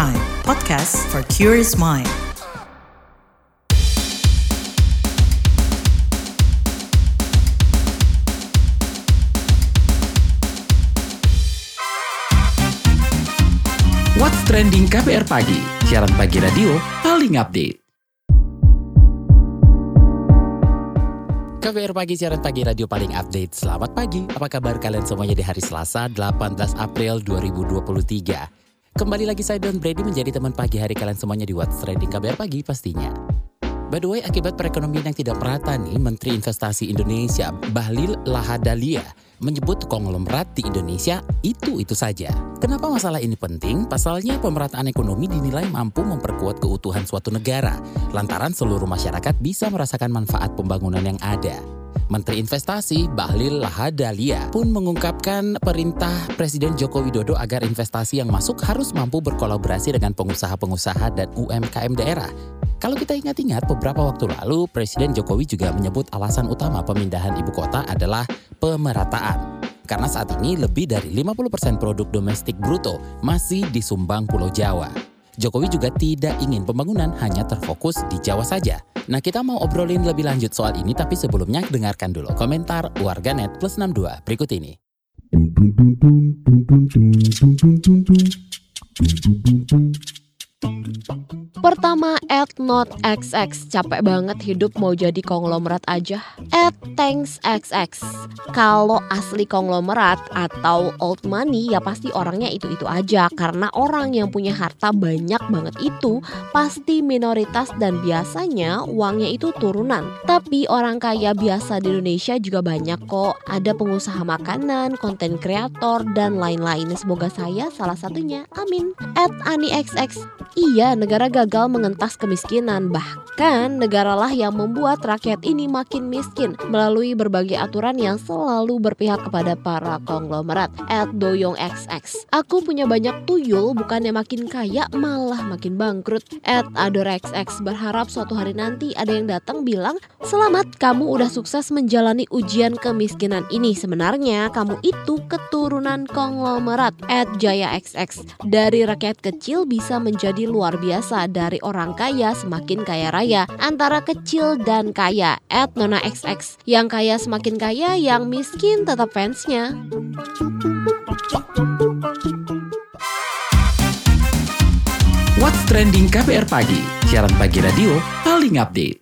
Prime, podcast for curious mind. What's Trending KBR Pagi, siaran pagi radio paling update. KBR Pagi, siaran pagi radio paling update. Selamat pagi, apa kabar kalian semuanya di hari Selasa 18 April 2023. Kembali lagi saya Don Brady menjadi teman pagi hari kalian semuanya di What's Trending KBR Pagi pastinya. By the way, akibat perekonomian yang tidak merata nih, Menteri Investasi Indonesia Bahlil Lahadalia menyebut konglomerat di Indonesia itu-itu saja. Kenapa masalah ini penting? Pasalnya pemerataan ekonomi dinilai mampu memperkuat keutuhan suatu negara, lantaran seluruh masyarakat bisa merasakan manfaat pembangunan yang ada. Menteri Investasi Bahlil Lahadalia pun mengungkapkan perintah Presiden Joko Widodo agar investasi yang masuk harus mampu berkolaborasi dengan pengusaha-pengusaha dan UMKM daerah. Kalau kita ingat-ingat beberapa waktu lalu Presiden Jokowi juga menyebut alasan utama pemindahan ibu kota adalah pemerataan. Karena saat ini lebih dari 50% produk domestik bruto masih disumbang Pulau Jawa. Jokowi juga tidak ingin pembangunan hanya terfokus di Jawa saja. Nah kita mau obrolin lebih lanjut soal ini tapi sebelumnya dengarkan dulu komentar warganet plus 62 berikut ini. Pertama, at not XX capek banget hidup mau jadi konglomerat aja. At thanks XX. Kalau asli konglomerat atau old money ya pasti orangnya itu-itu aja karena orang yang punya harta banyak banget itu pasti minoritas dan biasanya uangnya itu turunan. Tapi orang kaya biasa di Indonesia juga banyak kok. Ada pengusaha makanan, konten kreator dan lain-lain. Semoga saya salah satunya. Amin. At Ani XX. Iya, negara gagal mengentas kemiskinan. Bahkan negaralah yang membuat rakyat ini makin miskin melalui berbagai aturan yang selalu berpihak kepada para konglomerat. At Doyong XX. Aku punya banyak tuyul, bukannya makin kaya malah makin bangkrut. At Ador XX berharap suatu hari nanti ada yang datang bilang, Selamat, kamu udah sukses menjalani ujian kemiskinan ini. Sebenarnya kamu itu keturunan konglomerat. At Jaya XX. Dari rakyat kecil bisa menjadi luar biasa dari orang kaya semakin kaya raya antara kecil dan kaya at Nona XX yang kaya semakin kaya yang miskin tetap fansnya What's Trending KBR Pagi, siaran pagi radio paling update.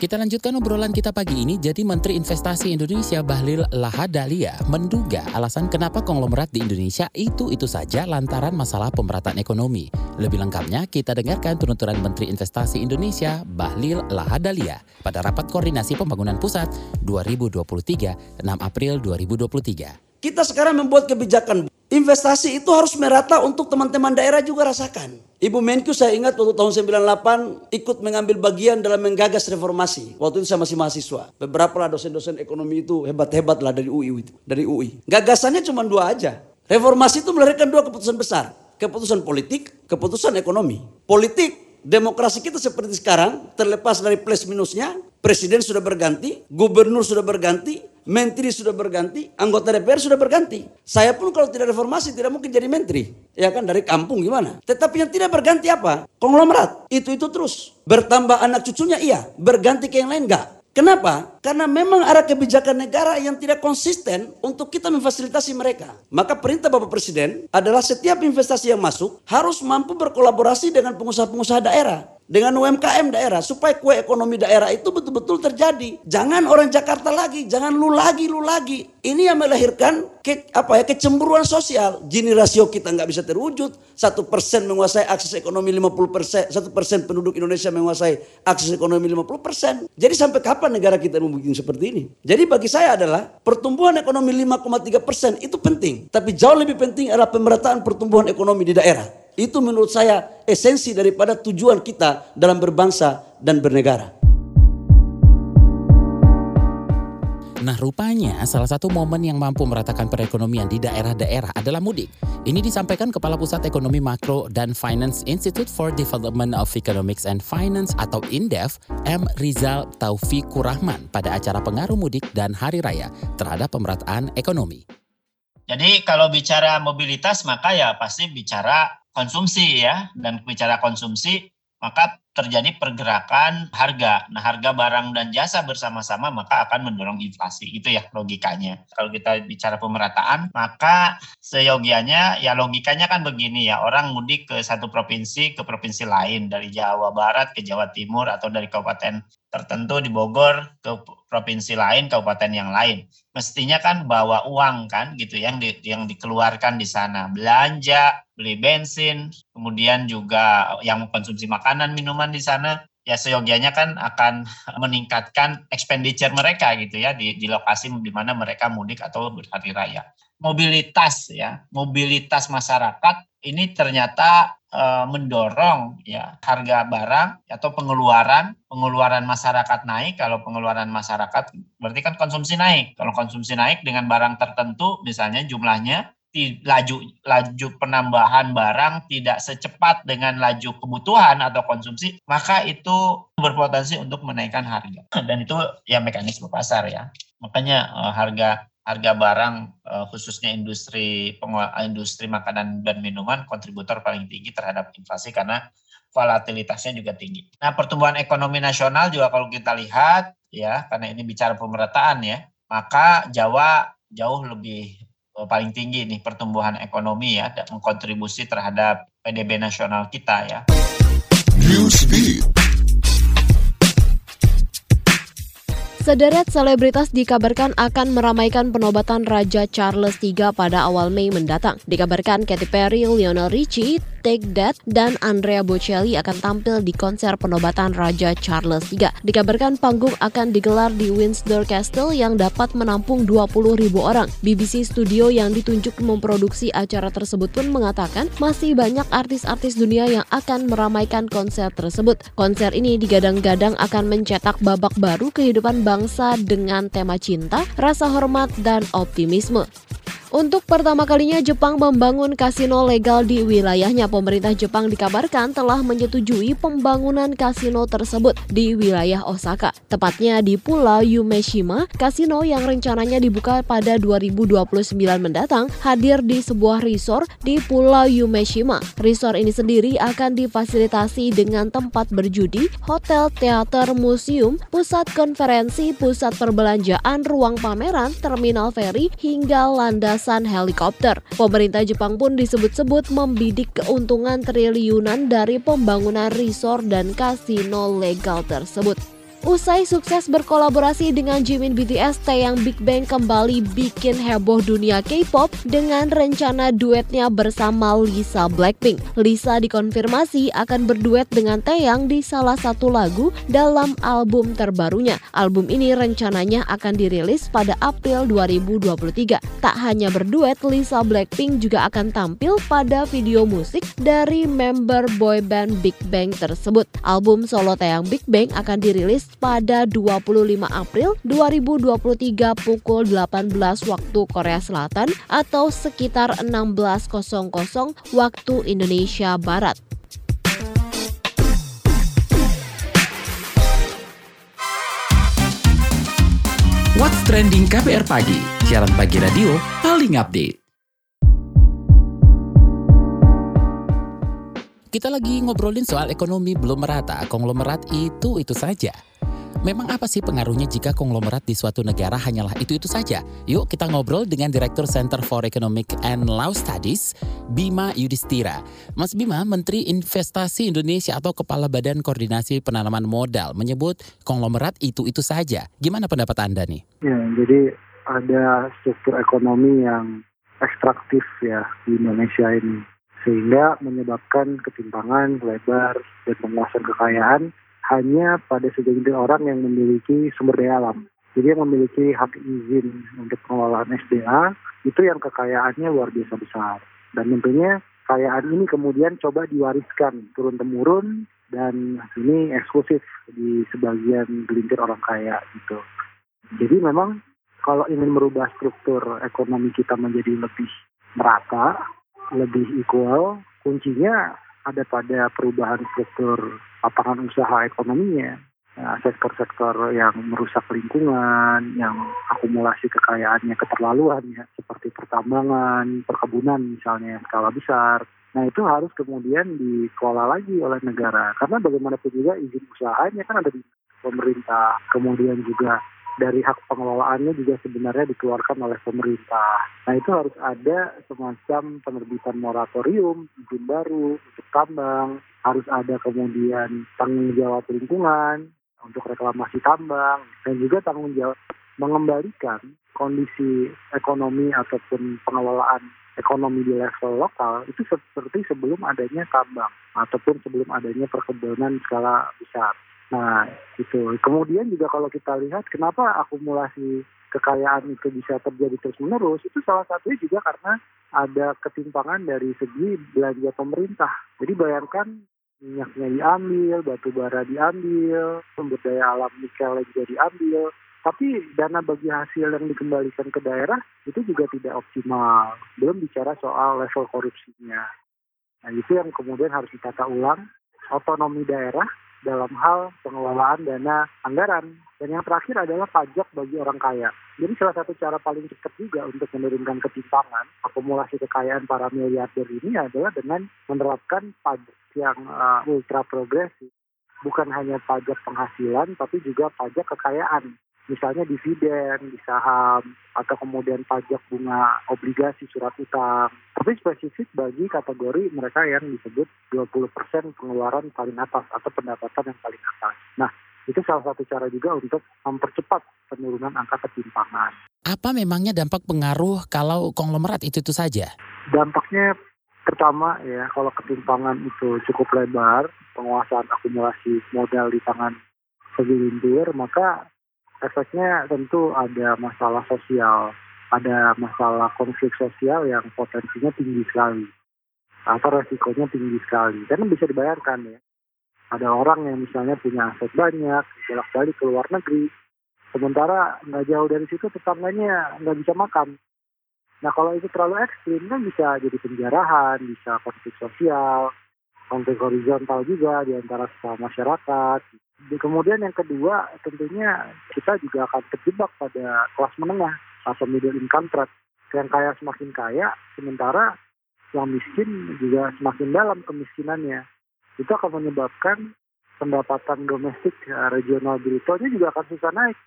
Kita lanjutkan obrolan kita pagi ini. Jadi Menteri Investasi Indonesia Bahlil Lahadalia menduga alasan kenapa konglomerat di Indonesia itu-itu saja lantaran masalah pemerataan ekonomi. Lebih lengkapnya kita dengarkan penuturan Menteri Investasi Indonesia Bahlil Lahadalia pada rapat koordinasi pembangunan pusat 2023 6 April 2023. Kita sekarang membuat kebijakan investasi itu harus merata untuk teman-teman daerah juga rasakan. Ibu Menkyu saya ingat waktu tahun 98 ikut mengambil bagian dalam menggagas reformasi. Waktu itu saya masih mahasiswa. Beberapa lah dosen-dosen ekonomi itu hebat-hebat lah dari UI itu, dari UI. Gagasannya cuma dua aja. Reformasi itu melahirkan dua keputusan besar. Keputusan politik, keputusan ekonomi. Politik, demokrasi kita seperti sekarang terlepas dari plus minusnya. Presiden sudah berganti, gubernur sudah berganti, menteri sudah berganti, anggota DPR sudah berganti. Saya pun kalau tidak reformasi tidak mungkin jadi menteri. Ya kan dari kampung gimana? Tetapi yang tidak berganti apa? Konglomerat. Itu-itu terus. Bertambah anak cucunya iya, berganti ke yang lain enggak. Kenapa? Karena memang ada kebijakan negara yang tidak konsisten untuk kita memfasilitasi mereka. Maka perintah Bapak Presiden adalah setiap investasi yang masuk harus mampu berkolaborasi dengan pengusaha-pengusaha daerah dengan UMKM daerah supaya kue ekonomi daerah itu betul-betul terjadi. Jangan orang Jakarta lagi, jangan lu lagi, lu lagi. Ini yang melahirkan ke, apa ya kecemburuan sosial. Gini rasio kita nggak bisa terwujud. Satu persen menguasai akses ekonomi 50 persen, satu persen penduduk Indonesia menguasai akses ekonomi 50 persen. Jadi sampai kapan negara kita bikin seperti ini? Jadi bagi saya adalah pertumbuhan ekonomi 5,3 persen itu penting. Tapi jauh lebih penting adalah pemerataan pertumbuhan ekonomi di daerah. Itu menurut saya esensi daripada tujuan kita dalam berbangsa dan bernegara. Nah rupanya salah satu momen yang mampu meratakan perekonomian di daerah-daerah adalah mudik. Ini disampaikan Kepala Pusat Ekonomi Makro dan Finance Institute for Development of Economics and Finance atau INDEF, M. Rizal Taufikur Rahman pada acara pengaruh mudik dan hari raya terhadap pemerataan ekonomi. Jadi kalau bicara mobilitas maka ya pasti bicara konsumsi ya dan bicara konsumsi maka terjadi pergerakan harga. Nah, harga barang dan jasa bersama-sama maka akan mendorong inflasi. Itu ya logikanya. Kalau kita bicara pemerataan, maka seyogianya ya logikanya kan begini ya. Orang mudik ke satu provinsi ke provinsi lain dari Jawa Barat ke Jawa Timur atau dari kabupaten tertentu di Bogor ke provinsi lain, kabupaten yang lain. Mestinya kan bawa uang kan gitu yang di, yang dikeluarkan di sana. Belanja, beli bensin, kemudian juga yang mengkonsumsi makanan, minuman di sana ya seyogianya kan akan meningkatkan expenditure mereka gitu ya di, di lokasi di mana mereka mudik atau berhari raya. Mobilitas ya, mobilitas masyarakat ini ternyata e, mendorong ya harga barang atau pengeluaran pengeluaran masyarakat naik. Kalau pengeluaran masyarakat berarti kan konsumsi naik. Kalau konsumsi naik dengan barang tertentu misalnya jumlahnya laju laju penambahan barang tidak secepat dengan laju kebutuhan atau konsumsi maka itu berpotensi untuk menaikkan harga. Dan itu ya mekanisme pasar ya. Makanya e, harga harga barang uh, khususnya industri industri makanan dan minuman kontributor paling tinggi terhadap inflasi karena volatilitasnya juga tinggi. Nah, pertumbuhan ekonomi nasional juga kalau kita lihat ya karena ini bicara pemerataan ya, maka Jawa jauh lebih uh, paling tinggi nih pertumbuhan ekonomi ya dan mengkontribusi terhadap PDB nasional kita ya. Newsbeat. Sederet selebritas dikabarkan akan meramaikan penobatan Raja Charles III pada awal Mei mendatang. Dikabarkan Katy Perry, Lionel Richie, Take That, dan Andrea Bocelli akan tampil di konser penobatan Raja Charles III. Dikabarkan panggung akan digelar di Windsor Castle yang dapat menampung 20 ribu orang. BBC Studio yang ditunjuk memproduksi acara tersebut pun mengatakan masih banyak artis-artis dunia yang akan meramaikan konser tersebut. Konser ini digadang-gadang akan mencetak babak baru kehidupan bangsa dengan tema cinta, rasa hormat, dan optimisme. Untuk pertama kalinya Jepang membangun kasino legal di wilayahnya. Pemerintah Jepang dikabarkan telah menyetujui pembangunan kasino tersebut di wilayah Osaka. Tepatnya di Pulau Yumeshima, kasino yang rencananya dibuka pada 2029 mendatang hadir di sebuah resort di Pulau Yumeshima. Resort ini sendiri akan difasilitasi dengan tempat berjudi, hotel, teater, museum, pusat konferensi, pusat perbelanjaan, ruang pameran, terminal feri, hingga landas helikopter. Pemerintah Jepang pun disebut-sebut membidik keuntungan triliunan dari pembangunan resort dan kasino legal tersebut. Usai sukses berkolaborasi dengan Jimin BTS, Taeyang Big Bang kembali bikin heboh dunia K-pop dengan rencana duetnya bersama Lisa Blackpink. Lisa dikonfirmasi akan berduet dengan Taeyang di salah satu lagu dalam album terbarunya. Album ini rencananya akan dirilis pada April 2023. Tak hanya berduet, Lisa Blackpink juga akan tampil pada video musik dari member boyband Big Bang tersebut. Album solo Taeyang Big Bang akan dirilis pada 25 April 2023 pukul 18 waktu Korea Selatan atau sekitar 16.00 waktu Indonesia Barat. What's Trending KBR Pagi, siaran pagi radio paling update. Kita lagi ngobrolin soal ekonomi belum merata, konglomerat itu itu saja. Memang apa sih pengaruhnya jika konglomerat di suatu negara hanyalah itu-itu saja? Yuk kita ngobrol dengan Direktur Center for Economic and Law Studies, Bima Yudhistira. Mas Bima, Menteri Investasi Indonesia atau Kepala Badan Koordinasi Penanaman Modal menyebut konglomerat itu-itu saja. Gimana pendapat Anda nih? Ya, jadi ada struktur ekonomi yang ekstraktif ya di Indonesia ini sehingga menyebabkan ketimpangan lebar dan penguasaan kekayaan hanya pada segelintir orang yang memiliki sumber daya alam. Jadi yang memiliki hak izin untuk pengelolaan SDA itu yang kekayaannya luar biasa besar. Dan tentunya kekayaan ini kemudian coba diwariskan turun-temurun dan ini eksklusif di sebagian gelintir orang kaya gitu. Jadi memang kalau ingin merubah struktur ekonomi kita menjadi lebih merata, lebih equal, kuncinya ada pada perubahan struktur lapangan usaha ekonominya. Nah, sektor-sektor yang merusak lingkungan, yang akumulasi kekayaannya keterlaluan ya, seperti pertambangan, perkebunan misalnya yang skala besar. Nah itu harus kemudian dikelola lagi oleh negara karena bagaimanapun juga izin usahanya kan ada di pemerintah, kemudian juga dari hak pengelolaannya juga sebenarnya dikeluarkan oleh pemerintah. Nah itu harus ada semacam penerbitan moratorium, izin baru untuk tambang, harus ada kemudian tanggung jawab lingkungan, untuk reklamasi tambang dan juga tanggung jawab mengembalikan kondisi ekonomi ataupun pengelolaan ekonomi di level lokal itu seperti sebelum adanya tambang ataupun sebelum adanya perkebunan skala besar. Nah, itu. Kemudian juga kalau kita lihat kenapa akumulasi kekayaan itu bisa terjadi terus-menerus, itu salah satunya juga karena ada ketimpangan dari segi belanja pemerintah. Jadi bayangkan minyaknya diambil, batu bara diambil, sumber daya alam nikel juga diambil, tapi dana bagi hasil yang dikembalikan ke daerah itu juga tidak optimal. Belum bicara soal level korupsinya. Nah itu yang kemudian harus ditata ulang otonomi daerah dalam hal pengelolaan dana anggaran. Dan yang terakhir adalah pajak bagi orang kaya. Jadi salah satu cara paling cepat juga untuk menurunkan ketimpangan akumulasi kekayaan para miliarder ini adalah dengan menerapkan pajak yang uh, ultra progresif. Bukan hanya pajak penghasilan, tapi juga pajak kekayaan. Misalnya dividen di saham, atau kemudian pajak bunga obligasi surat utang. Tapi spesifik bagi kategori mereka yang disebut 20% pengeluaran paling atas atau pendapatan yang paling atas. Nah, itu salah satu cara juga untuk mempercepat penurunan angka ketimpangan. Apa memangnya dampak pengaruh kalau konglomerat itu itu saja? Dampaknya pertama ya kalau ketimpangan itu cukup lebar, penguasaan akumulasi modal di tangan segelintir, maka efeknya tentu ada masalah sosial, ada masalah konflik sosial yang potensinya tinggi sekali atau resikonya tinggi sekali. Karena bisa dibayarkan ya, ada orang yang misalnya punya aset banyak, bolak-balik ke luar negeri, sementara nggak jauh dari situ tetangganya nggak bisa makan. Nah kalau itu terlalu ekstrim kan bisa jadi penjarahan, bisa konflik sosial, konflik horizontal juga di antara sesama masyarakat. Kemudian yang kedua tentunya kita juga akan terjebak pada kelas menengah atau middle income trap. Yang kaya semakin kaya, sementara yang miskin juga semakin dalam kemiskinannya itu akan menyebabkan pendapatan domestik uh, regional brutonya juga akan susah naik.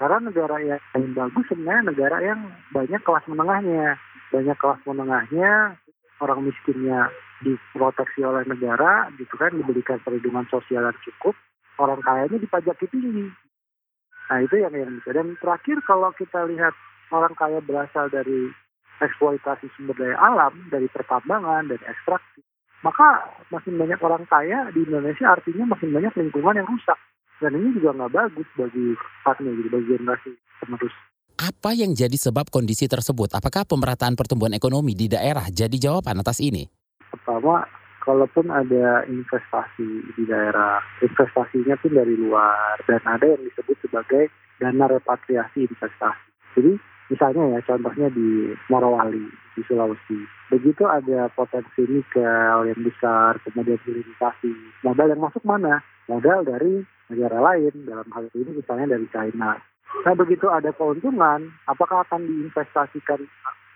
Karena negara yang paling bagus sebenarnya negara yang banyak kelas menengahnya. Banyak kelas menengahnya, orang miskinnya diproteksi oleh negara, gitu kan, diberikan perlindungan sosial yang cukup, orang kayanya dipajaki tinggi. Nah itu yang yang bisa. Dan terakhir kalau kita lihat orang kaya berasal dari eksploitasi sumber daya alam, dari pertambangan, dan ekstraksi, maka makin banyak orang kaya di Indonesia artinya makin banyak lingkungan yang rusak dan ini juga nggak bagus bagi partner gitu bagi generasi penerus. Apa yang jadi sebab kondisi tersebut? Apakah pemerataan pertumbuhan ekonomi di daerah jadi jawaban atas ini? Pertama, kalaupun ada investasi di daerah, investasinya pun dari luar dan ada yang disebut sebagai dana repatriasi investasi. Jadi misalnya ya contohnya di Morowali di Sulawesi. Begitu ada potensi nikel yang besar kemudian hilirisasi modal yang masuk mana? Modal dari negara lain dalam hal ini misalnya dari China. Nah begitu ada keuntungan apakah akan diinvestasikan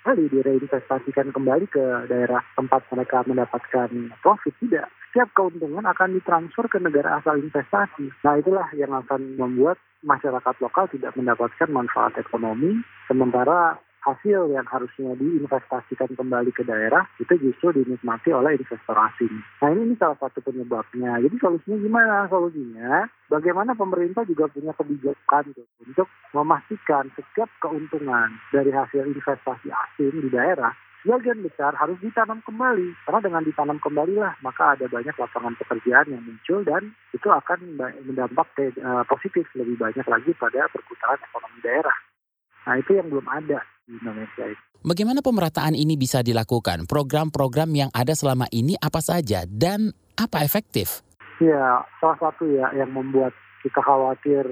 kembali direinvestasikan kembali ke daerah tempat mereka mendapatkan profit. Tidak. Setiap keuntungan akan ditransfer ke negara asal investasi. Nah itulah yang akan membuat masyarakat lokal tidak mendapatkan manfaat ekonomi. Sementara hasil yang harusnya diinvestasikan kembali ke daerah itu justru dinikmati oleh investor asing. Nah ini, ini salah satu penyebabnya. Jadi solusinya gimana? Solusinya bagaimana pemerintah juga punya kebijakan tuh, untuk memastikan setiap keuntungan dari hasil investasi asing di daerah sebagian besar harus ditanam kembali karena dengan ditanam kembali lah maka ada banyak lapangan pekerjaan yang muncul dan itu akan mendampak uh, positif lebih banyak lagi pada perputaran ekonomi daerah. Nah itu yang belum ada di Indonesia. Bagaimana pemerataan ini bisa dilakukan? Program-program yang ada selama ini apa saja dan apa efektif? Ya, salah satu ya yang membuat kita khawatir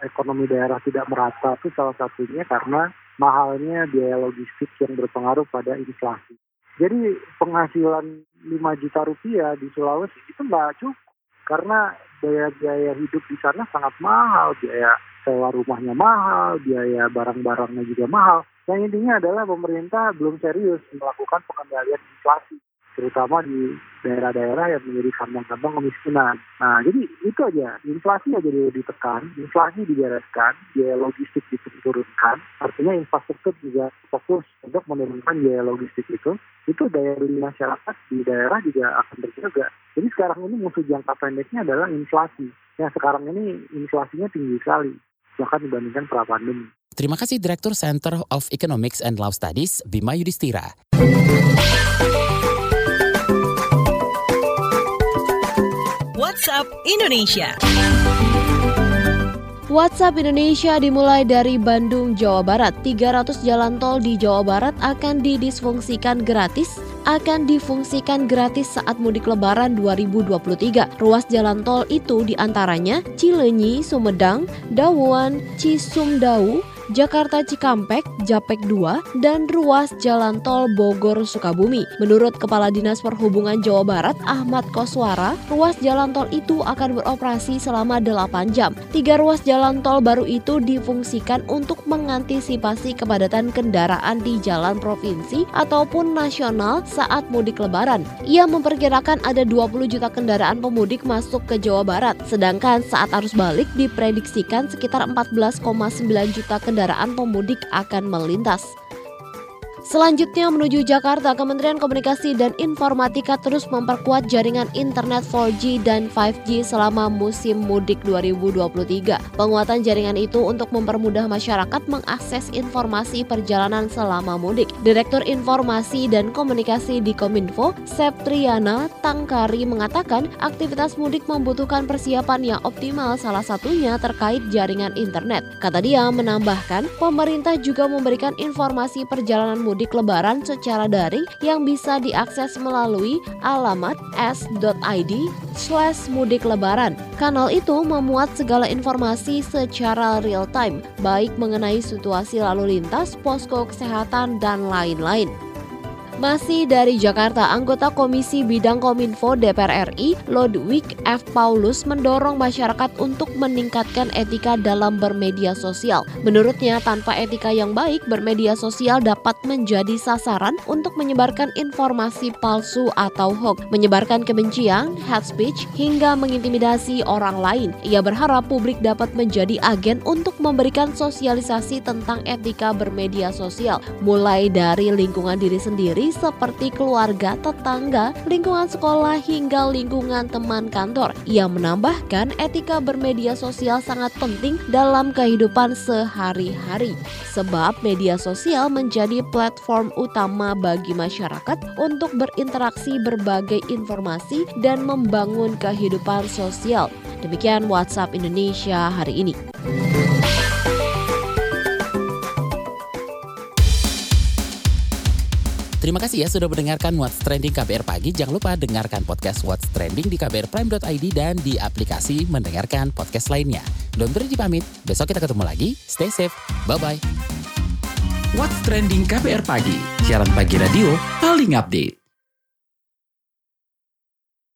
ekonomi daerah tidak merata itu salah satunya karena mahalnya biaya logistik yang berpengaruh pada inflasi. Jadi penghasilan 5 juta rupiah di Sulawesi itu nggak cukup karena biaya-biaya hidup di sana sangat mahal, biaya sewa rumahnya mahal, biaya barang-barangnya juga mahal. Yang intinya adalah pemerintah belum serius melakukan pengendalian inflasi terutama di daerah-daerah yang menjadi kantong-kantong kemiskinan. Nah, jadi itu aja. Inflasi aja ditekan, inflasi dibereskan, biaya logistik diturunkan. Artinya infrastruktur juga fokus untuk menurunkan biaya logistik itu. Itu daya beli masyarakat di daerah juga akan terjaga. Jadi sekarang ini musuh jangka pendeknya adalah inflasi. Yang sekarang ini inflasinya tinggi sekali, bahkan dibandingkan pra pandemi. Terima kasih Direktur Center of Economics and Law Studies, Bima Yudhistira. WhatsApp Indonesia. WhatsApp Indonesia dimulai dari Bandung, Jawa Barat. 300 jalan tol di Jawa Barat akan didisfungsikan gratis akan difungsikan gratis saat mudik lebaran 2023. Ruas jalan tol itu di antaranya Cilenyi, Sumedang, Dawuan, Cisumdawu, Jakarta Cikampek, Japek 2, dan ruas jalan tol Bogor Sukabumi. Menurut Kepala Dinas Perhubungan Jawa Barat Ahmad Koswara, ruas jalan tol itu akan beroperasi selama 8 jam. Tiga ruas jalan tol baru itu difungsikan untuk mengantisipasi kepadatan kendaraan di jalan provinsi ataupun nasional saat mudik lebaran. Ia memperkirakan ada 20 juta kendaraan pemudik masuk ke Jawa Barat, sedangkan saat arus balik diprediksikan sekitar 14,9 juta kendaraan kendaraan pemudik akan melintas. Selanjutnya menuju Jakarta, Kementerian Komunikasi dan Informatika terus memperkuat jaringan internet 4G dan 5G selama musim mudik 2023. Penguatan jaringan itu untuk mempermudah masyarakat mengakses informasi perjalanan selama mudik. Direktur Informasi dan Komunikasi di Kominfo, Septriana Tangkari mengatakan aktivitas mudik membutuhkan persiapan yang optimal salah satunya terkait jaringan internet. Kata dia menambahkan, pemerintah juga memberikan informasi perjalanan mudik mudik lebaran secara daring yang bisa diakses melalui alamat s.id slash mudik lebaran. Kanal itu memuat segala informasi secara real time, baik mengenai situasi lalu lintas, posko kesehatan, dan lain-lain. Masih dari Jakarta, anggota Komisi Bidang Kominfo DPR RI, Lodwig F. Paulus mendorong masyarakat untuk meningkatkan etika dalam bermedia sosial. Menurutnya, tanpa etika yang baik, bermedia sosial dapat menjadi sasaran untuk menyebarkan informasi palsu atau hoax, menyebarkan kebencian, hate speech, hingga mengintimidasi orang lain. Ia berharap publik dapat menjadi agen untuk memberikan sosialisasi tentang etika bermedia sosial, mulai dari lingkungan diri sendiri seperti keluarga, tetangga, lingkungan sekolah, hingga lingkungan teman kantor. Ia menambahkan etika bermedia sosial sangat penting dalam kehidupan sehari-hari, sebab media sosial menjadi platform utama bagi masyarakat untuk berinteraksi berbagai informasi dan membangun kehidupan sosial. Demikian WhatsApp Indonesia hari ini. Terima kasih ya sudah mendengarkan What's Trending KBR Pagi. Jangan lupa dengarkan podcast What's Trending di kbrprime.id dan di aplikasi mendengarkan podcast lainnya. Don Brady pamit, besok kita ketemu lagi. Stay safe, bye-bye. What's Trending KBR Pagi, siaran pagi radio paling update.